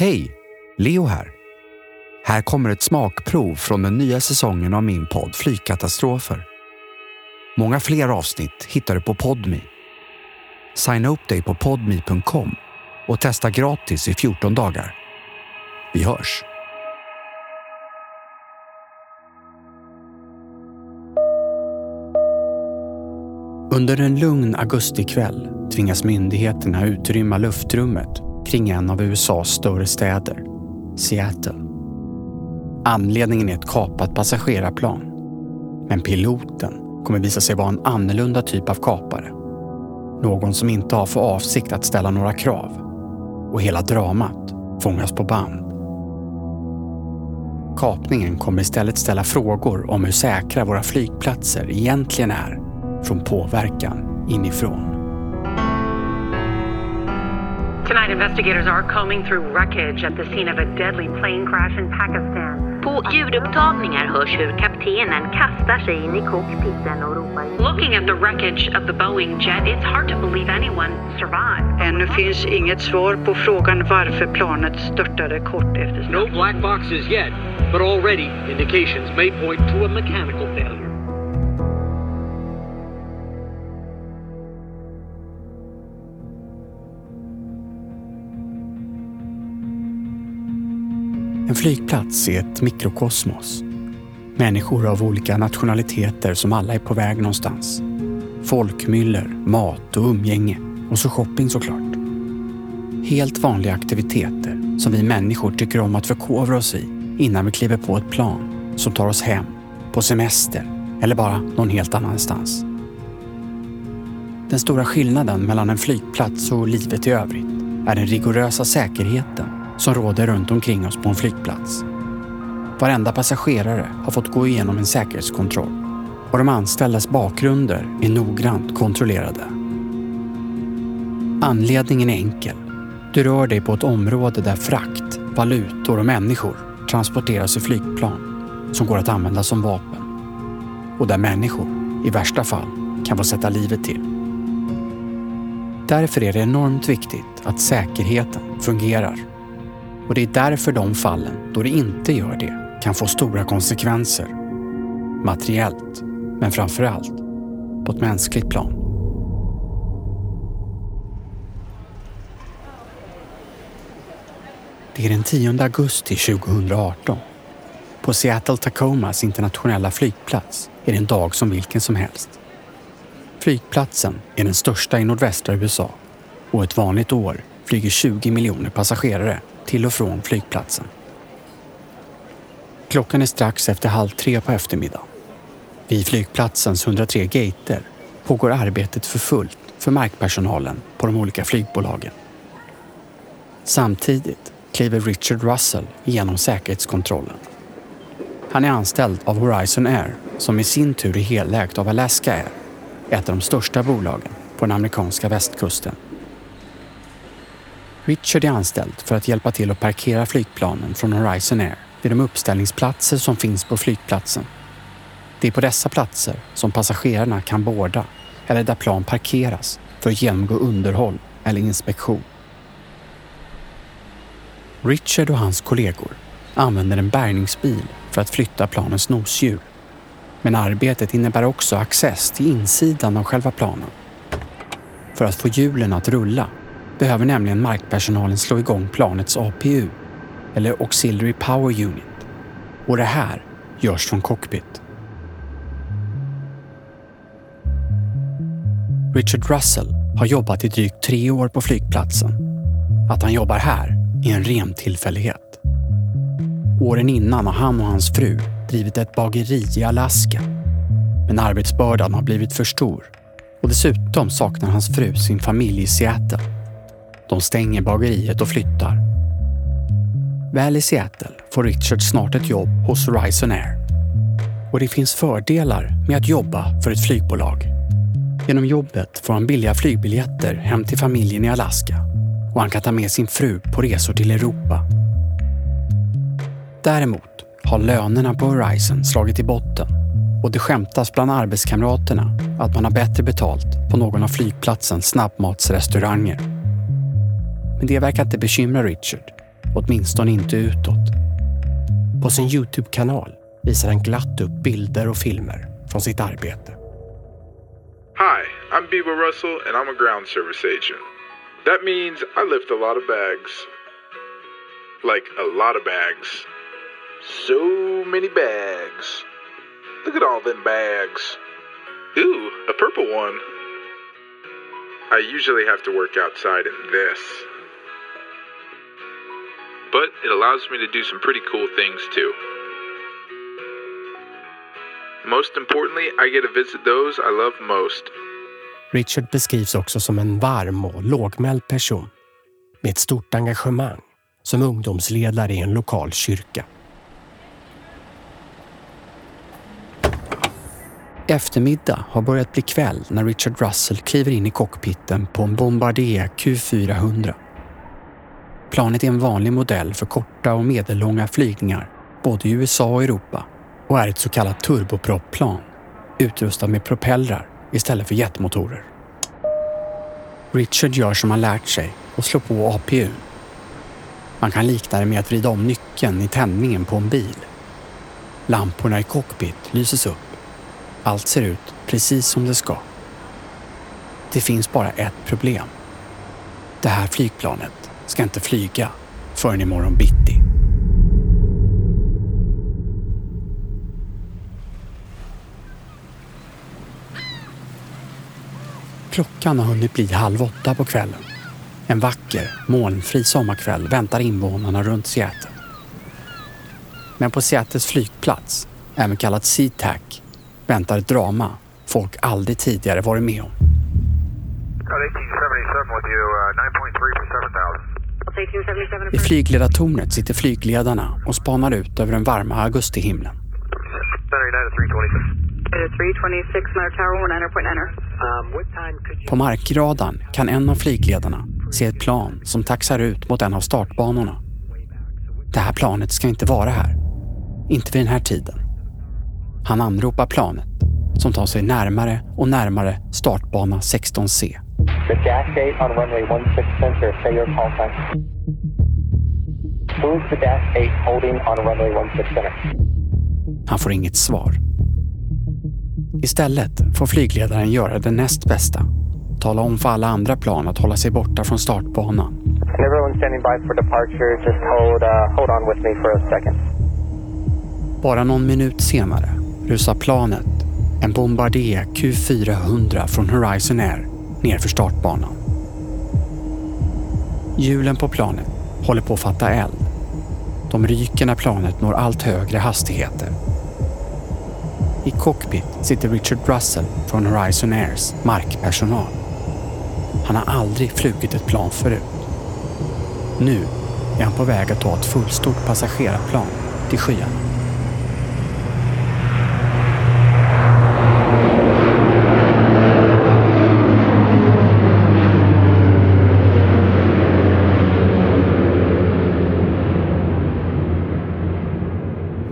Hej! Leo här. Här kommer ett smakprov från den nya säsongen av min podd Flygkatastrofer. Många fler avsnitt hittar du på Podmi. Signa upp dig på podmi.com och testa gratis i 14 dagar. Vi hörs! Under en lugn augustikväll tvingas myndigheterna utrymma luftrummet kring en av USAs större städer, Seattle. Anledningen är ett kapat passagerarplan. Men piloten kommer visa sig vara en annorlunda typ av kapare. Någon som inte har för avsikt att ställa några krav. Och hela dramat fångas på band. Kapningen kommer istället ställa frågor om hur säkra våra flygplatser egentligen är från påverkan inifrån. Tonight, investigators are combing through wreckage at the scene of a deadly plane crash in Pakistan. På ljudupptagningar hörs hur kaptenen kastar sig in i cockpiten och ropar Looking at the wreckage of the Boeing jet, it's hard to believe anyone survived. Ännu finns inget svar på frågan varför planet störtade kort efter No black boxes yet, but already indications may point to a mechanical failure. En flygplats är ett mikrokosmos. Människor av olika nationaliteter som alla är på väg någonstans. Folkmyller, mat och umgänge och så shopping såklart. Helt vanliga aktiviteter som vi människor tycker om att förkovra oss i innan vi kliver på ett plan som tar oss hem, på semester eller bara någon helt annanstans. Den stora skillnaden mellan en flygplats och livet i övrigt är den rigorösa säkerheten som råder runt omkring oss på en flygplats. Varenda passagerare har fått gå igenom en säkerhetskontroll och de anställdas bakgrunder är noggrant kontrollerade. Anledningen är enkel. Du rör dig på ett område där frakt, valutor och människor transporteras i flygplan som går att använda som vapen. Och där människor, i värsta fall, kan få sätta livet till. Därför är det enormt viktigt att säkerheten fungerar. Och det är därför de fallen då det inte gör det kan få stora konsekvenser. Materiellt, men framför allt på ett mänskligt plan. Det är den 10 augusti 2018. På Seattle Tacomas internationella flygplats är det en dag som vilken som helst. Flygplatsen är den största i nordvästra USA och ett vanligt år flyger 20 miljoner passagerare till och från flygplatsen. Klockan är strax efter halv tre på eftermiddagen. Vid flygplatsens 103 gater pågår arbetet för fullt för markpersonalen på de olika flygbolagen. Samtidigt kliver Richard Russell igenom säkerhetskontrollen. Han är anställd av Horizon Air som i sin tur är helägt av Alaska Air, ett av de största bolagen på den amerikanska västkusten. Richard är anställd för att hjälpa till att parkera flygplanen från Horizon Air vid de uppställningsplatser som finns på flygplatsen. Det är på dessa platser som passagerarna kan borda eller där plan parkeras för att genomgå underhåll eller inspektion. Richard och hans kollegor använder en bärgningsbil för att flytta planens noshjul. Men arbetet innebär också access till insidan av själva planen. För att få hjulen att rulla behöver nämligen markpersonalen slå igång planets APU, eller Auxiliary Power Unit. Och det här görs från cockpit. Richard Russell har jobbat i drygt tre år på flygplatsen. Att han jobbar här är en ren tillfällighet. Åren innan har han och hans fru drivit ett bageri i Alaska. Men arbetsbördan har blivit för stor och dessutom saknar hans fru sin familj i Seattle. De stänger bageriet och flyttar. Väl i Seattle får Richard snart ett jobb hos Horizon Air. Och det finns fördelar med att jobba för ett flygbolag. Genom jobbet får han billiga flygbiljetter hem till familjen i Alaska och han kan ta med sin fru på resor till Europa. Däremot har lönerna på Horizon slagit i botten och det skämtas bland arbetskamraterna att man har bättre betalt på någon av flygplatsens snabbmatsrestauranger. Men det verkar inte bekymra Richard åtminstone inte utåt. På sin Youtube-kanal visar han glatt upp bilder och filmer från sitt arbete. Hi, I'm Bebo Russell, and I'm a ground service agent. That means I lift a lot of bags. Like a lot of bags. So many bags. Look at all them bags. Ooh, a purple one. I usually have to work outside in this. But it allows me to do some pretty cool things too. Most importantly, I get to visit those I love most. Richard beskrivs också som en varm och lågmäld person med ett stort engagemang som ungdomsledare i en lokal kyrka. Eftermiddag har börjat bli kväll när Richard Russell kliver in i cockpiten på en Bombardier Q400. Planet är en vanlig modell för korta och medellånga flygningar både i USA och Europa och är ett så kallat turbopropplan, utrustat med propellrar istället för jetmotorer. Richard gör som han lärt sig och slår på APU. Man kan likna det med att vrida om nyckeln i tändningen på en bil. Lamporna i cockpit lyses upp. Allt ser ut precis som det ska. Det finns bara ett problem. Det här flygplanet ska inte flyga förrän imorgon bitti. Klockan har hunnit bli halv åtta på kvällen. En vacker, molnfri sommarkväll väntar invånarna runt Seattle. Men på Seattles flygplats, även kallad SeaTac, väntar ett drama folk aldrig tidigare varit med om. I flygledartornet sitter flygledarna och spanar ut över den varma augustihimlen. På markradarn kan en av flygledarna se ett plan som taxar ut mot en av startbanorna. Det här planet ska inte vara här. Inte vid den här tiden. Han anropar planet som tar sig närmare och närmare startbana 16C. The dash 8 on runway 16 center, say your call sign. Who's the dash 8 holding on runway 16 center? Han får inget svar. Istället får flygledaren göra det näst bästa. Tala om för alla andra plan att hålla sig borta från startbanan. And everyone standing by for departure, just hold, uh, hold on with me for a second. Bara någon minut senare rusar planet, en Bombardier Q400 från Horizon Air, nerför startbanan. Hjulen på planet håller på att fatta eld. De ryker när planet når allt högre hastigheter. I cockpit sitter Richard Russell från Horizon Airs markpersonal. Han har aldrig flugit ett plan förut. Nu är han på väg att ta ett fullstort passagerarplan till skyarna.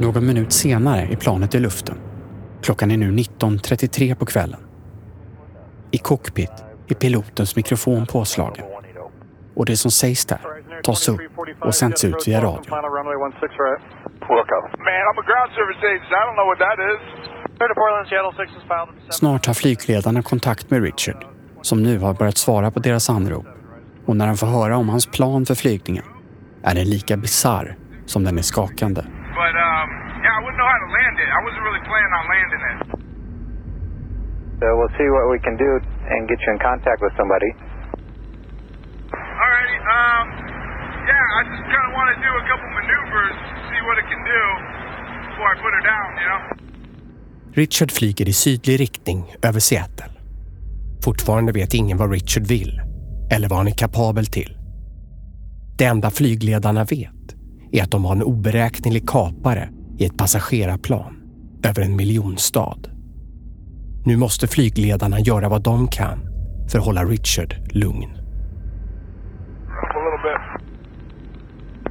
Någon minut senare är planet i luften. Klockan är nu 19.33 på kvällen. I cockpit är pilotens mikrofon påslagen. Och det som sägs där tas upp och sänds ut via radio. Snart har flygledarna kontakt med Richard som nu har börjat svara på deras anrop. Och när han får höra om hans plan för flygningen är den lika bizarr som den är skakande. But um, I wouldn't know how to land it. I wasn't really planning on landing it. So we'll see what we can do and get you in contact with somebody. Alrighty. Um, yeah, I just kind of want to do a couple maneuvers, see what it can do before I put her down. You know. Richard flyger i sydlig riktning över Seattle. Fortfarande vet ingen vad Richard vill eller vad han är kapabel till. Det enda flygledarna vet är att de har en oberäknelig kapare i ett passagerarplan över en miljonstad. Nu måste flygledarna göra vad de kan för att hålla Richard lugn. A little bit.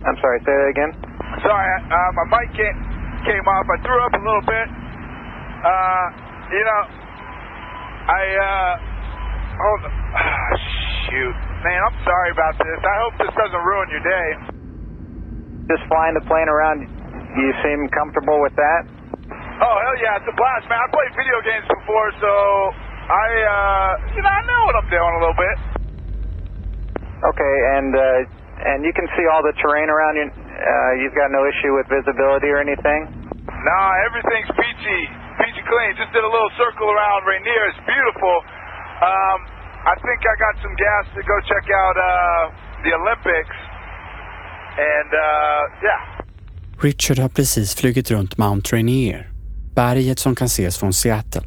I'm sorry, say that again. Sorry, uh, my mic came, came off. I threw up a little bit. Uh, you know, I, uh, oh, ah, shoot. Man, I'm sorry about this. I hope this doesn't ruin your day. Just flying the plane around, you seem comfortable with that? Oh hell yeah, it's a blast, man. I played video games before, so I uh you know I know what I'm doing a little bit. Okay, and uh, and you can see all the terrain around you. Uh, you've got no issue with visibility or anything. Nah, everything's peachy, peachy clean. Just did a little circle around Rainier. It's beautiful. Um, I think I got some gas to go check out uh, the Olympics, and uh, yeah. Richard har precis flugit runt Mount Rainier, berget som kan ses från Seattle.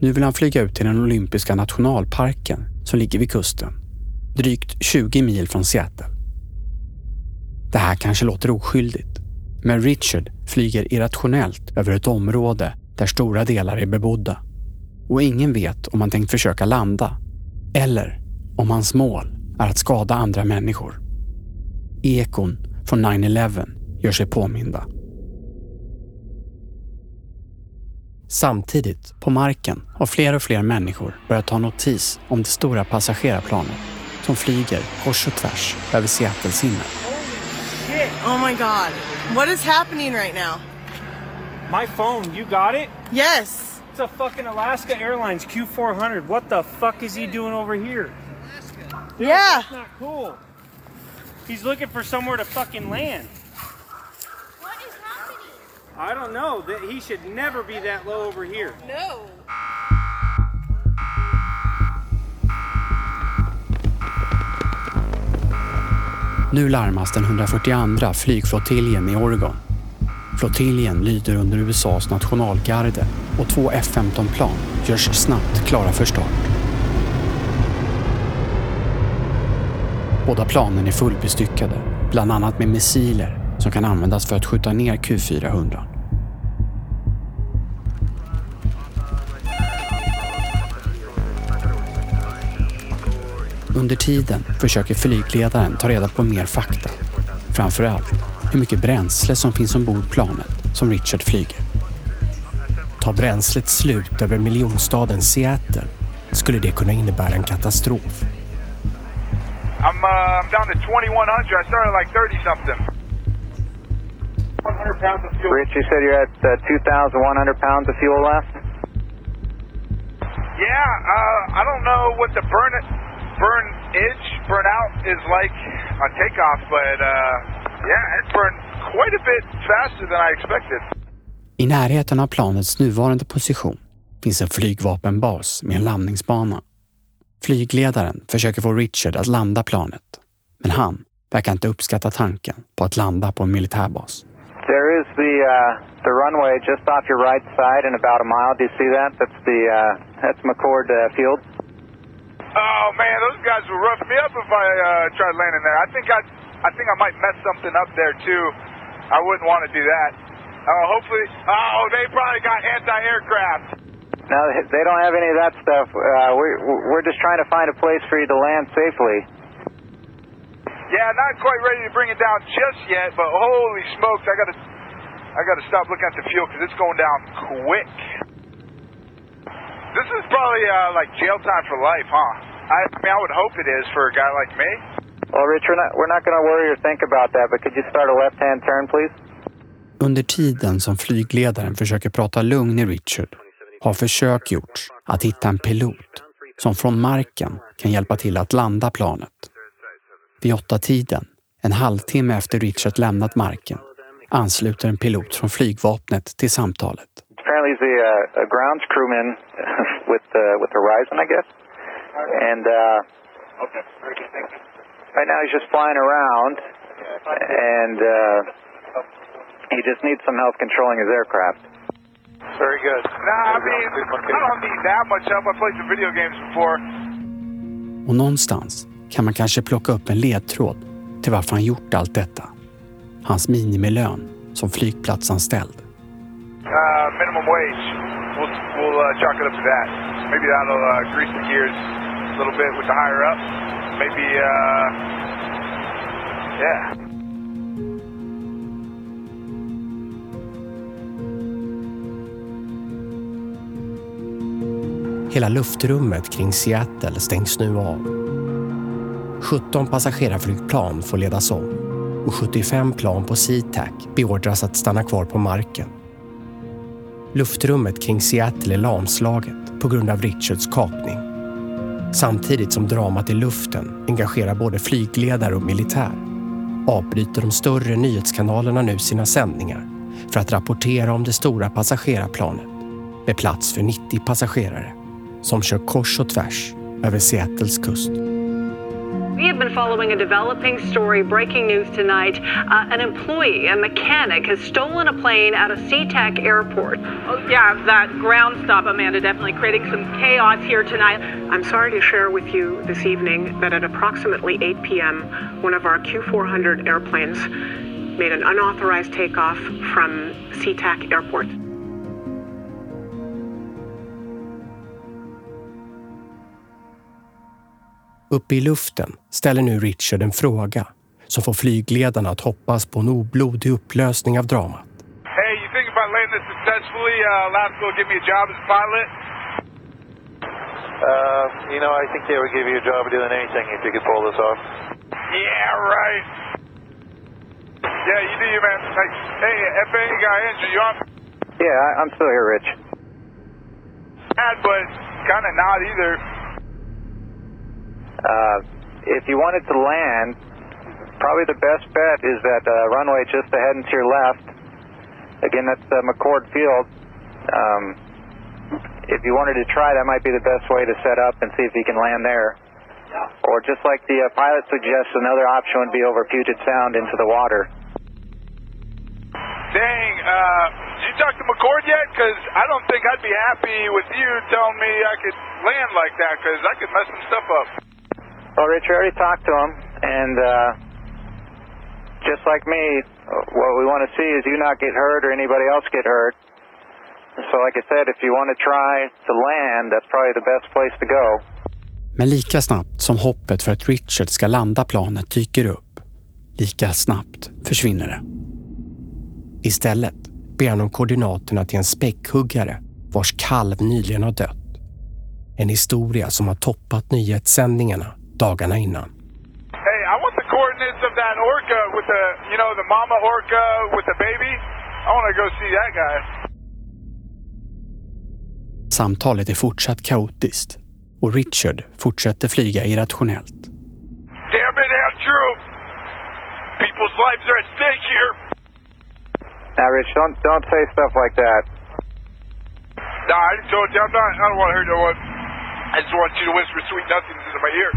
Nu vill han flyga ut till den olympiska nationalparken som ligger vid kusten, drygt 20 mil från Seattle. Det här kanske låter oskyldigt, men Richard flyger irrationellt över ett område där stora delar är bebodda. Och ingen vet om han tänkt försöka landa eller om hans mål är att skada andra människor. Ekon från 9-11 gör sig påminda. Samtidigt, på marken, har fler och fler människor börjat ta notis om det stora passagerarplanet som flyger kors och tvärs över Seattles himmel. Oh my god. What is happening right now? My phone, you got it? Yes. It's a fucking Alaska Airlines Q400. What the fuck is he doing over here? Dude, Yeah. That's not cool. He's looking for somewhere to fucking land. I don't know. That he should never be that low over here. No. Nu larmas den 142 flygflottiljen i Oregon. Flottiljen lyder under USAs nationalgarde och två F-15-plan görs snabbt klara för start. Båda planen är fullbestyckade, bland annat med missiler som kan användas för att skjuta ner Q400. Under tiden försöker flygledaren ta reda på mer fakta. Framförallt hur mycket bränsle som finns ombord planet som Richard flyger. Tar bränslet slut över miljonstaden Seattle skulle det kunna innebära en katastrof. I'm uh, down to 2100. I started like 30 something. 100 pounds of fuel. Rich, you said you're at uh, 2,100 pounds of fuel left. Yeah, uh, I don't know what the burn burn edge burn out is like on takeoff, but uh, yeah, it burned quite a bit faster than I expected. I närheten av planets nuvarande position finns en flygvapenbas med en landningsbana. Flygledaren försöker få Richard att landa planet, men han verkar inte uppskatta tanken på att landa på en militärbas. There is the uh, the runway just off your right side in about a mile. Do you see that? That's the uh, that's McCord uh, Field. Oh man, those guys will rough me up if I uh, tried landing there. I think I I think I might mess something up there too. I wouldn't want to do that. Oh, hopefully. Oh, they probably got anti-aircraft. No, they don't have any of that stuff. Uh, we we're just trying to find a place for you to land safely. Yeah, not quite ready to bring it down just yet, but holy smokes, I gotta, I gotta stop looking at the fuel because it's going down quick. This is probably uh, like jail time for life, huh? I, I mean, I would hope it is for a guy like me. Well, Rich, we're not we're not going to worry or think about that. But could you start a left-hand turn, please? Under tiden som flygledaren försöker prata lugn i Richard har försök gjorts att hitta en pilot som från marken kan hjälpa till att landa planet. Vid åtta tiden, en halvtimme efter Richard lämnat marken, ansluter en pilot från flygvapnet till samtalet. Apparently, he's a, uh, grounds crewman with uh, with Horizon, I guess. And uh, right now, he's just flying around, and uh, he just needs some help controlling his aircraft. Very good. Nah, I mean, I don't need that much help. I played some video games before. Och någonstans kan man kanske plocka upp en ledtråd till varför han gjort allt detta. Hans minimilön som flygplatsanställd. Uh, minimum wage. We'll we'll uh, chalk it up to that. Maybe that'll uh, grease the gears a little bit with the higher up. Maybe, uh, yeah. Hela luftrummet kring Seattle stängs nu av. 17 passagerarflygplan får ledas om och 75 plan på SeaTac beordras att stanna kvar på marken. Luftrummet kring Seattle är lamslaget på grund av Richards kapning. Samtidigt som dramat i luften engagerar både flygledare och militär avbryter de större nyhetskanalerna nu sina sändningar för att rapportera om det stora passagerarplanet med plats för 90 passagerare som kör kors och tvärs över Seattles kust. We have been following a developing story. Breaking news tonight. Uh, an employee, a mechanic, has stolen a plane out of SeaTac Airport. Oh, yeah, that ground stop, Amanda, definitely creating some chaos here tonight. I'm sorry to share with you this evening that at approximately 8 p.m., one of our Q400 airplanes made an unauthorized takeoff from SeaTac Airport. Uppe i luften ställer nu Richard en fråga som får flygledarna att hoppas på en oblodig upplösning av dramat. Hey, you think if I land this successfully, uh, Alaska will give me a job as a pilot? Uh, you know, I think they would give you a job of doing anything if you could pull this off. Yeah, right. Yeah, you do your man. Hey, FAA guy, Andrew, you on? Yeah, I, I'm still here, Rich. Bad, but kind of not either. Uh, if you wanted to land, probably the best bet is that uh, runway just ahead and to your left. Again, that's uh, McCord Field. Um, if you wanted to try, that might be the best way to set up and see if you can land there. Or just like the uh, pilot suggests, another option would be over Puget Sound into the water. Dang, uh, did you talked to McCord yet? Because I don't think I'd be happy with you telling me I could land like that, because I could mess some stuff up. Well, Rich, we already talked to him, and uh, just like me, what we want to see is you not get hurt or anybody else get hurt. So, like I said, if you want to try to land, that's probably the best place to go. Men lika snabbt som hoppet för att Richard ska landa planet dyker upp, lika snabbt försvinner det. Istället ber han om koordinaterna till en späckhuggare vars kalv nyligen har dött. En historia som har toppat nyhetssändningarna dagarna innan. Hey, I want the coordinates of that orca with the, you know, the mama orca with the baby. I want to go see that guy. Samtalet är fortsatt kaotiskt och Richard fortsätter flyga irrationellt. Damn it, Andrew! People's lives are at stake here. Now, Rich, don't don't say stuff like that. Nah, I just told you I'm not. I don't want to hear no one. I just want you to whisper sweet nothings into my ear.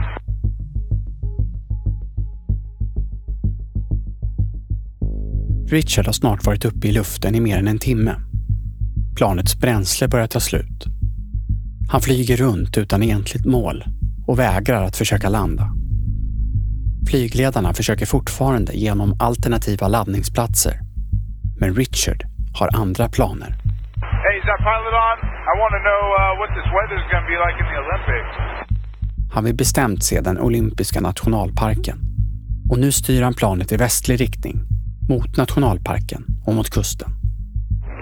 Richard har snart varit uppe i luften i mer än en timme. Planets bränsle börjar ta slut. Han flyger runt utan egentligt mål och vägrar att försöka landa. Flygledarna försöker fortfarande genom alternativa laddningsplatser. Men Richard har andra planer. Hey, is that pilot on? I want to know uh, what this weather's going to be like in the Olympics. Han vill bestämt se den olympiska nationalparken. Och nu styr han planet i västlig riktning, mot nationalparken och mot kusten.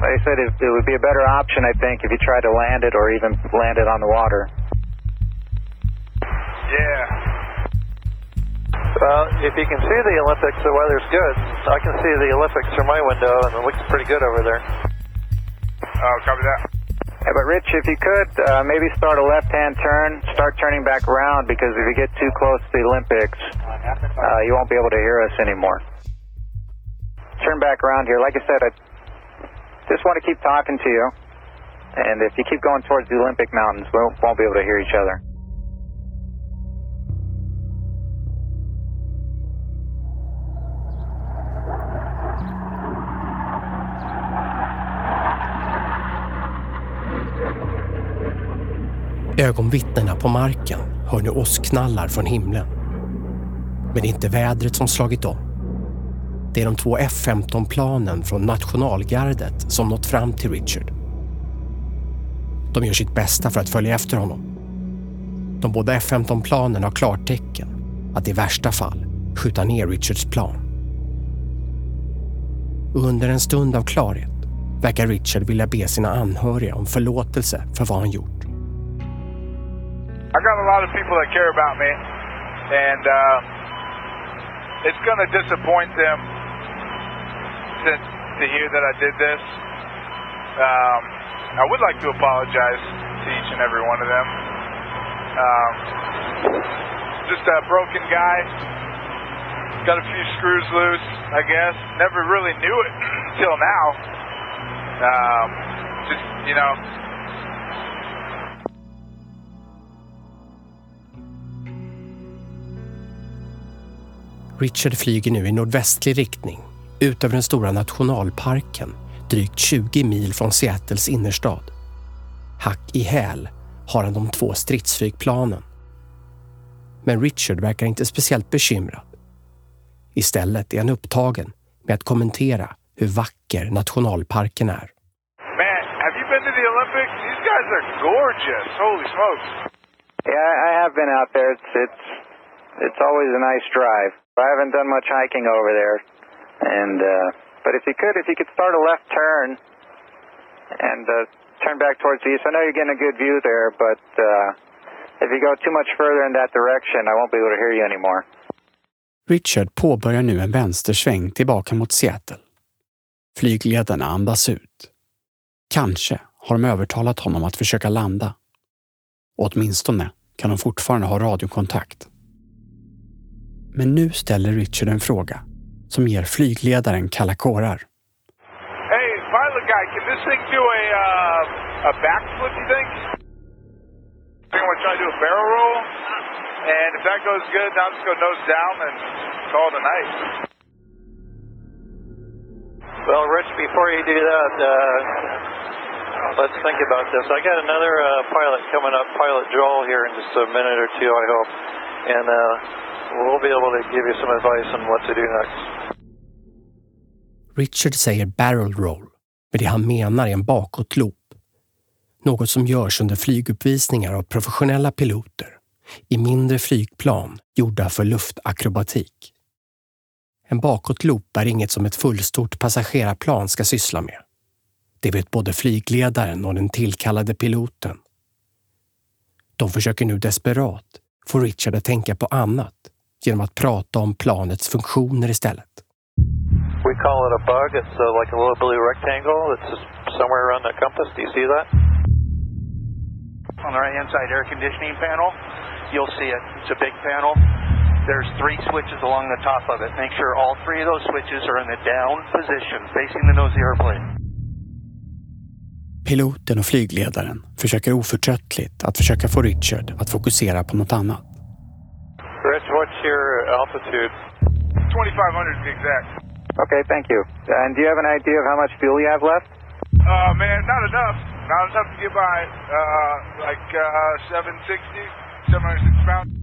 Like I said, it, it would be a better option, I think, if you tried to land it or even land it on the water. Yeah. Well, if you can see the Olympics, the weather's good. I can see the Olympics through my window, and it looks pretty good over there. Oh, copy that. Yeah, but Rich, if you could, uh, maybe start a left-hand turn, start turning back around, because if you get too close to the Olympics, uh, you won't be able to hear us anymore. Turn back around here. Like I said, I just want to keep talking to you. And if you keep going towards the Olympic Mountains, we won't, be able to hear each other. Ögonvittnena på marken hör nu åskknallar från himlen. Men det är inte vädret som slagit om. Det är de två F-15-planen från nationalgardet som nått fram till Richard. De gör sitt bästa för att följa efter honom. De båda F-15-planen har klartecken att i värsta fall skjuta ner Richards plan. Under en stund av klarhet verkar Richard vilja be sina anhöriga om förlåtelse för vad han gjort. I got a lot of people that care about me, and uh, it's going disappoint them to hear that I did this. Um, I would like to apologize to each and every one of them. Um, just a broken guy. Got a few screws loose, I guess. Never really knew it until now. Um, just, you know, Richard flyger nu i nordvästlig riktning ut över den stora nationalparken drygt 20 mil från Seattles innerstad. Hack i häl har han de två stridsflygplanen. Men Richard verkar inte speciellt bekymrad. Istället är han upptagen med att kommentera hur vacker nationalparken är. man, have you been to the Olympics? These guys are gorgeous. Holy smokes. Yeah, I have been out there. It's it's it's always a nice drive. I haven't done much hiking over there, and uh, but if you could, if you could start a left turn and uh, turn back towards the east, I know you're getting a good view there, but uh, if you go too much further in that direction, I won't be able to hear you anymore. Richard påbörjar nu en vänstersväng tillbaka mot Seattle. Flygledarna andas ut. Kanske har de övertalat honom att försöka landa. Åtminstone kan de fortfarande ha radiokontakt. Men nu ställer Richard en fråga som ger flygledaren kalla kårar. Hey, pilot guy, can this thing do a uh, a backflip? You think? I think we're trying to do a barrel roll, and if that goes good, now just go nose down and call it a night. Well, Rich, before you do that, uh, let's think about this. I got another uh, pilot coming up, Pilot Joel, here in just a minute or two, I hope. And uh, we'll be able to give you some advice on what to do next. Richard säger barrel roll, men det han menar är en bakåtloop. Något som görs under flyguppvisningar av professionella piloter i mindre flygplan gjorda för luftakrobatik. En bakåtloop är inget som ett fullstort passagerarplan ska syssla med. Det vet både flygledaren och den tillkallade piloten. De försöker nu desperat få Richard att tänka på annat genom att prata om planets funktioner istället. We call it a bug. It's uh, like a little blue rectangle It's just somewhere around the compass. Do you see that? On the right hand side air conditioning panel, you'll see it. It's a big panel. There's three switches along the top of it. Make sure all three of those switches are in the down position, facing the nose of the airplane. Piloten och flygledaren försöker oförtröttligt att försöka få Richard att fokusera på något annat. Rich, what's your altitude? 2,500 to exact. Okay, thank you. And do you have an idea of how much fuel you have left? Uh, man, not enough. Not enough to get by. Uh, like uh, 760, 760 pounds.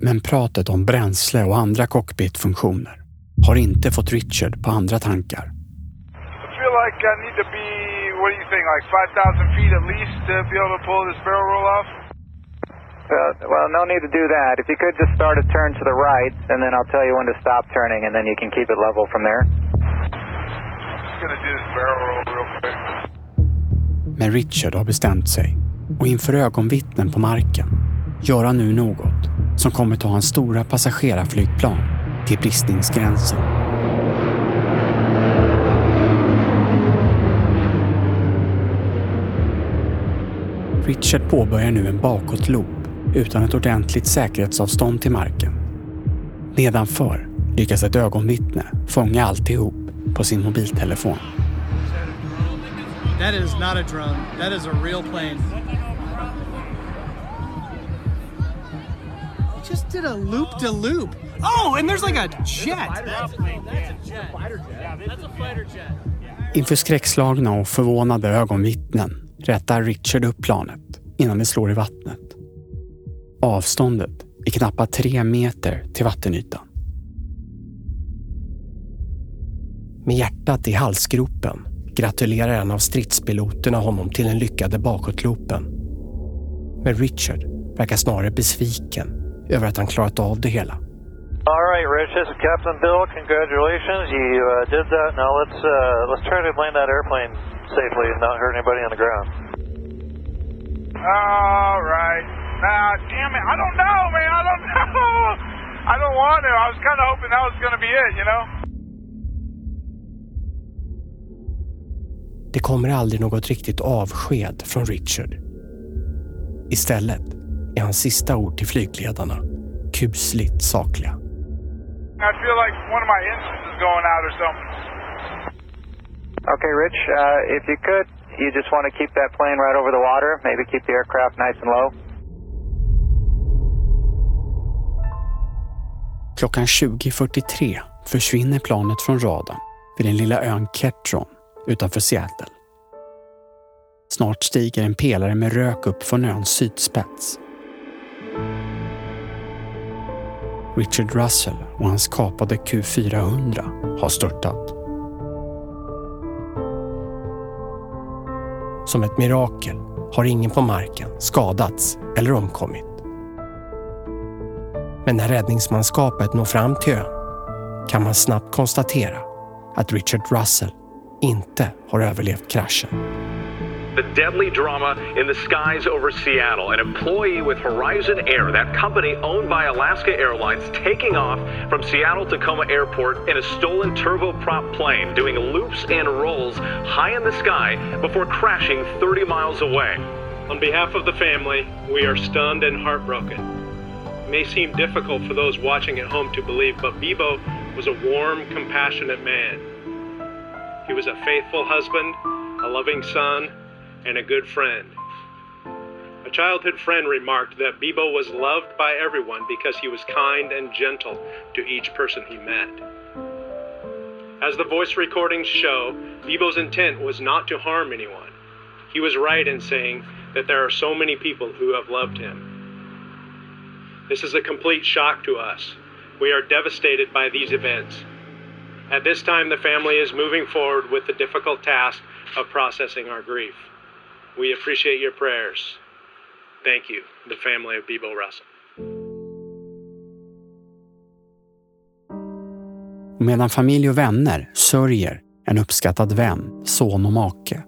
Men pratet om bränsle och andra cockpitfunktioner har inte fått Richard på andra tankar. I feel like I need to be, what do you think, like 5,000 feet at least to be able to pull this barrel roll off? Uh, well, no need to do that. If you could just start a turn to the right, and then I'll tell you when to stop turning, and then you can keep it level from there. Gonna do this barrel roll real quick. Men Richard har bestämt sig och inför ögonvittnen på marken gör han nu något som kommer ta hans stora passagerarflygplan till bristningsgränsen. Richard påbörjar nu en bakåtloop utan ett ordentligt säkerhetsavstånd till marken. Nedanför lyckas ett ögonvittne fånga alltihop på sin mobiltelefon. That is not a drone. That is a real plane. It just did a loop de loop. Oh, and there's like a jet. That's a jet. Fighter jet. That's a fighter jet. Inför skräckslagna och förvånade ögonvittnen rättar Richard upp planet innan det slår i vattnet. Avståndet är knappt tre meter till vattenytan. Med hjärtat i halsgropen gratulerar en av stridspiloterna honom till den lyckade bakåtloopen. Men Richard verkar snarare besviken över att han klarat av det hela. All right, Rich. This is Captain Bill. Congratulations, you uh, did that. Now let's uh, let's try to land that airplane safely and not hurt anybody on the ground. All right. Nah, damn it. I don't know, man. I don't know. I don't want there. I was kind of hoping that was going to be it, you know? Det kommer aldrig något riktigt avsked från Richard. Istället är hans sista ord till flygledarna kusligt sakliga. I feel like one of my engines is going out or something. Okay, Rich, uh, if you could, you just want to keep that plane right over the water, maybe keep the aircraft nice and low. Klockan 20.43 försvinner planet från radarn vid den lilla ön Ketron utanför Seattle. Snart stiger en pelare med rök upp från öns sydspets. Richard Russell och hans kapade Q400 har störtat. Som ett mirakel har ingen på marken skadats eller omkommit. Men när räddningsmanskapet når fram till ön kan man snabbt konstatera att Richard Russell inte har överlevt kraschen. The deadly drama in the skies over Seattle. An employee with Horizon Air, that company owned by Alaska Airlines, taking off from Seattle Tacoma Airport in a stolen turboprop plane, doing loops and rolls high in the sky before crashing 30 miles away. On behalf of the family, we are stunned and heartbroken. May seem difficult for those watching at home to believe, but Bebo was a warm, compassionate man. He was a faithful husband, a loving son, and a good friend. A childhood friend remarked that Bebo was loved by everyone because he was kind and gentle to each person he met. As the voice recordings show, Bebo's intent was not to harm anyone. He was right in saying that there are so many people who have loved him. This is a complete shock to us. We are devastated by these events. At this time, the family is moving forward with the difficult task of processing our grief. We appreciate your prayers. Thank you, the family of Bebo Russell. Medan familj och vänner sörjer en uppskattad vän, son och make,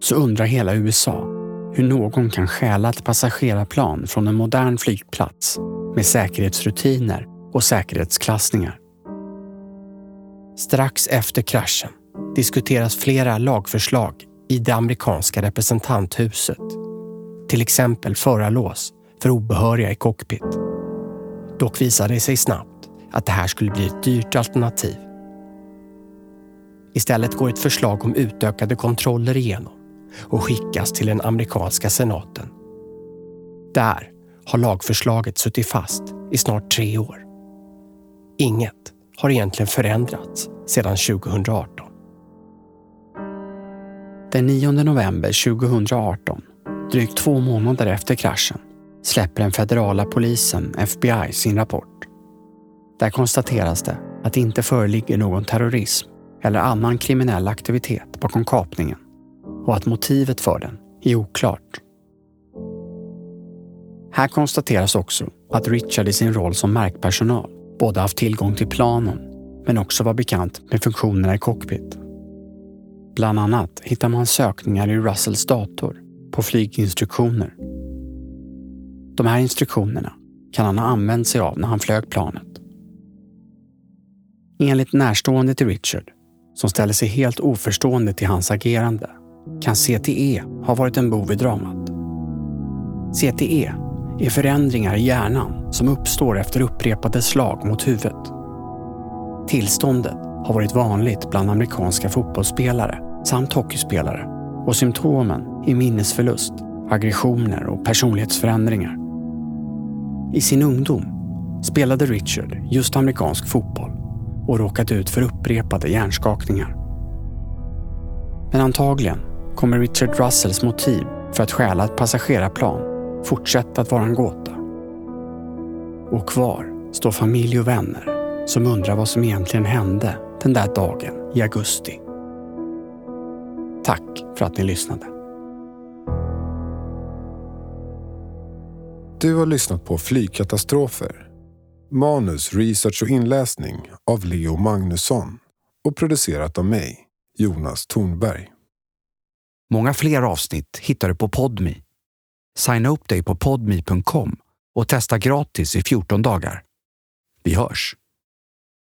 så undrar hela USA hur någon kan stjäla ett passagerarplan från en modern flygplats med säkerhetsrutiner och säkerhetsklassningar. Strax efter kraschen diskuteras flera lagförslag i det amerikanska representanthuset. Till exempel förarlås för obehöriga i cockpit. Dock visade det sig snabbt att det här skulle bli ett dyrt alternativ. Istället går ett förslag om utökade kontroller igenom och skickas till den amerikanska senaten. Där har lagförslaget suttit fast i snart tre år. Inget har egentligen förändrats sedan 2018. Den 9 november 2018, drygt två månader efter kraschen, släpper den federala polisen, FBI, sin rapport. Där konstateras det att det inte föreligger någon terrorism eller annan kriminell aktivitet bakom kapningen och att motivet för den är oklart. Här konstateras också att Richard i sin roll som markpersonal både haft tillgång till planen men också var bekant med funktionerna i cockpit. Bland annat hittar man sökningar i Russells dator på flyginstruktioner. De här instruktionerna kan han ha använt sig av när han flög planet. Enligt närstående till Richard, som ställer sig helt oförstående till hans agerande, kan CTE ha varit en bov i dramat. CTE är förändringar i hjärnan som uppstår efter upprepade slag mot huvudet. Tillståndet har varit vanligt bland amerikanska fotbollsspelare samt hockeyspelare och symptomen är minnesförlust, aggressioner och personlighetsförändringar. I sin ungdom spelade Richard just amerikansk fotboll och råkat ut för upprepade hjärnskakningar. Men antagligen kommer Richard Russells motiv för att stjäla ett passagerarplan fortsätta att vara en gåta. Och kvar står familj och vänner som undrar vad som egentligen hände den där dagen i augusti. Tack för att ni lyssnade. Du har lyssnat på Flygkatastrofer. Manus, research och inläsning av Leo Magnusson och producerat av mig, Jonas Thornberg. Många fler avsnitt hittar du på Podmi. Signa upp dig på podmi.com och testa gratis i 14 dagar. Vi Vi hörs!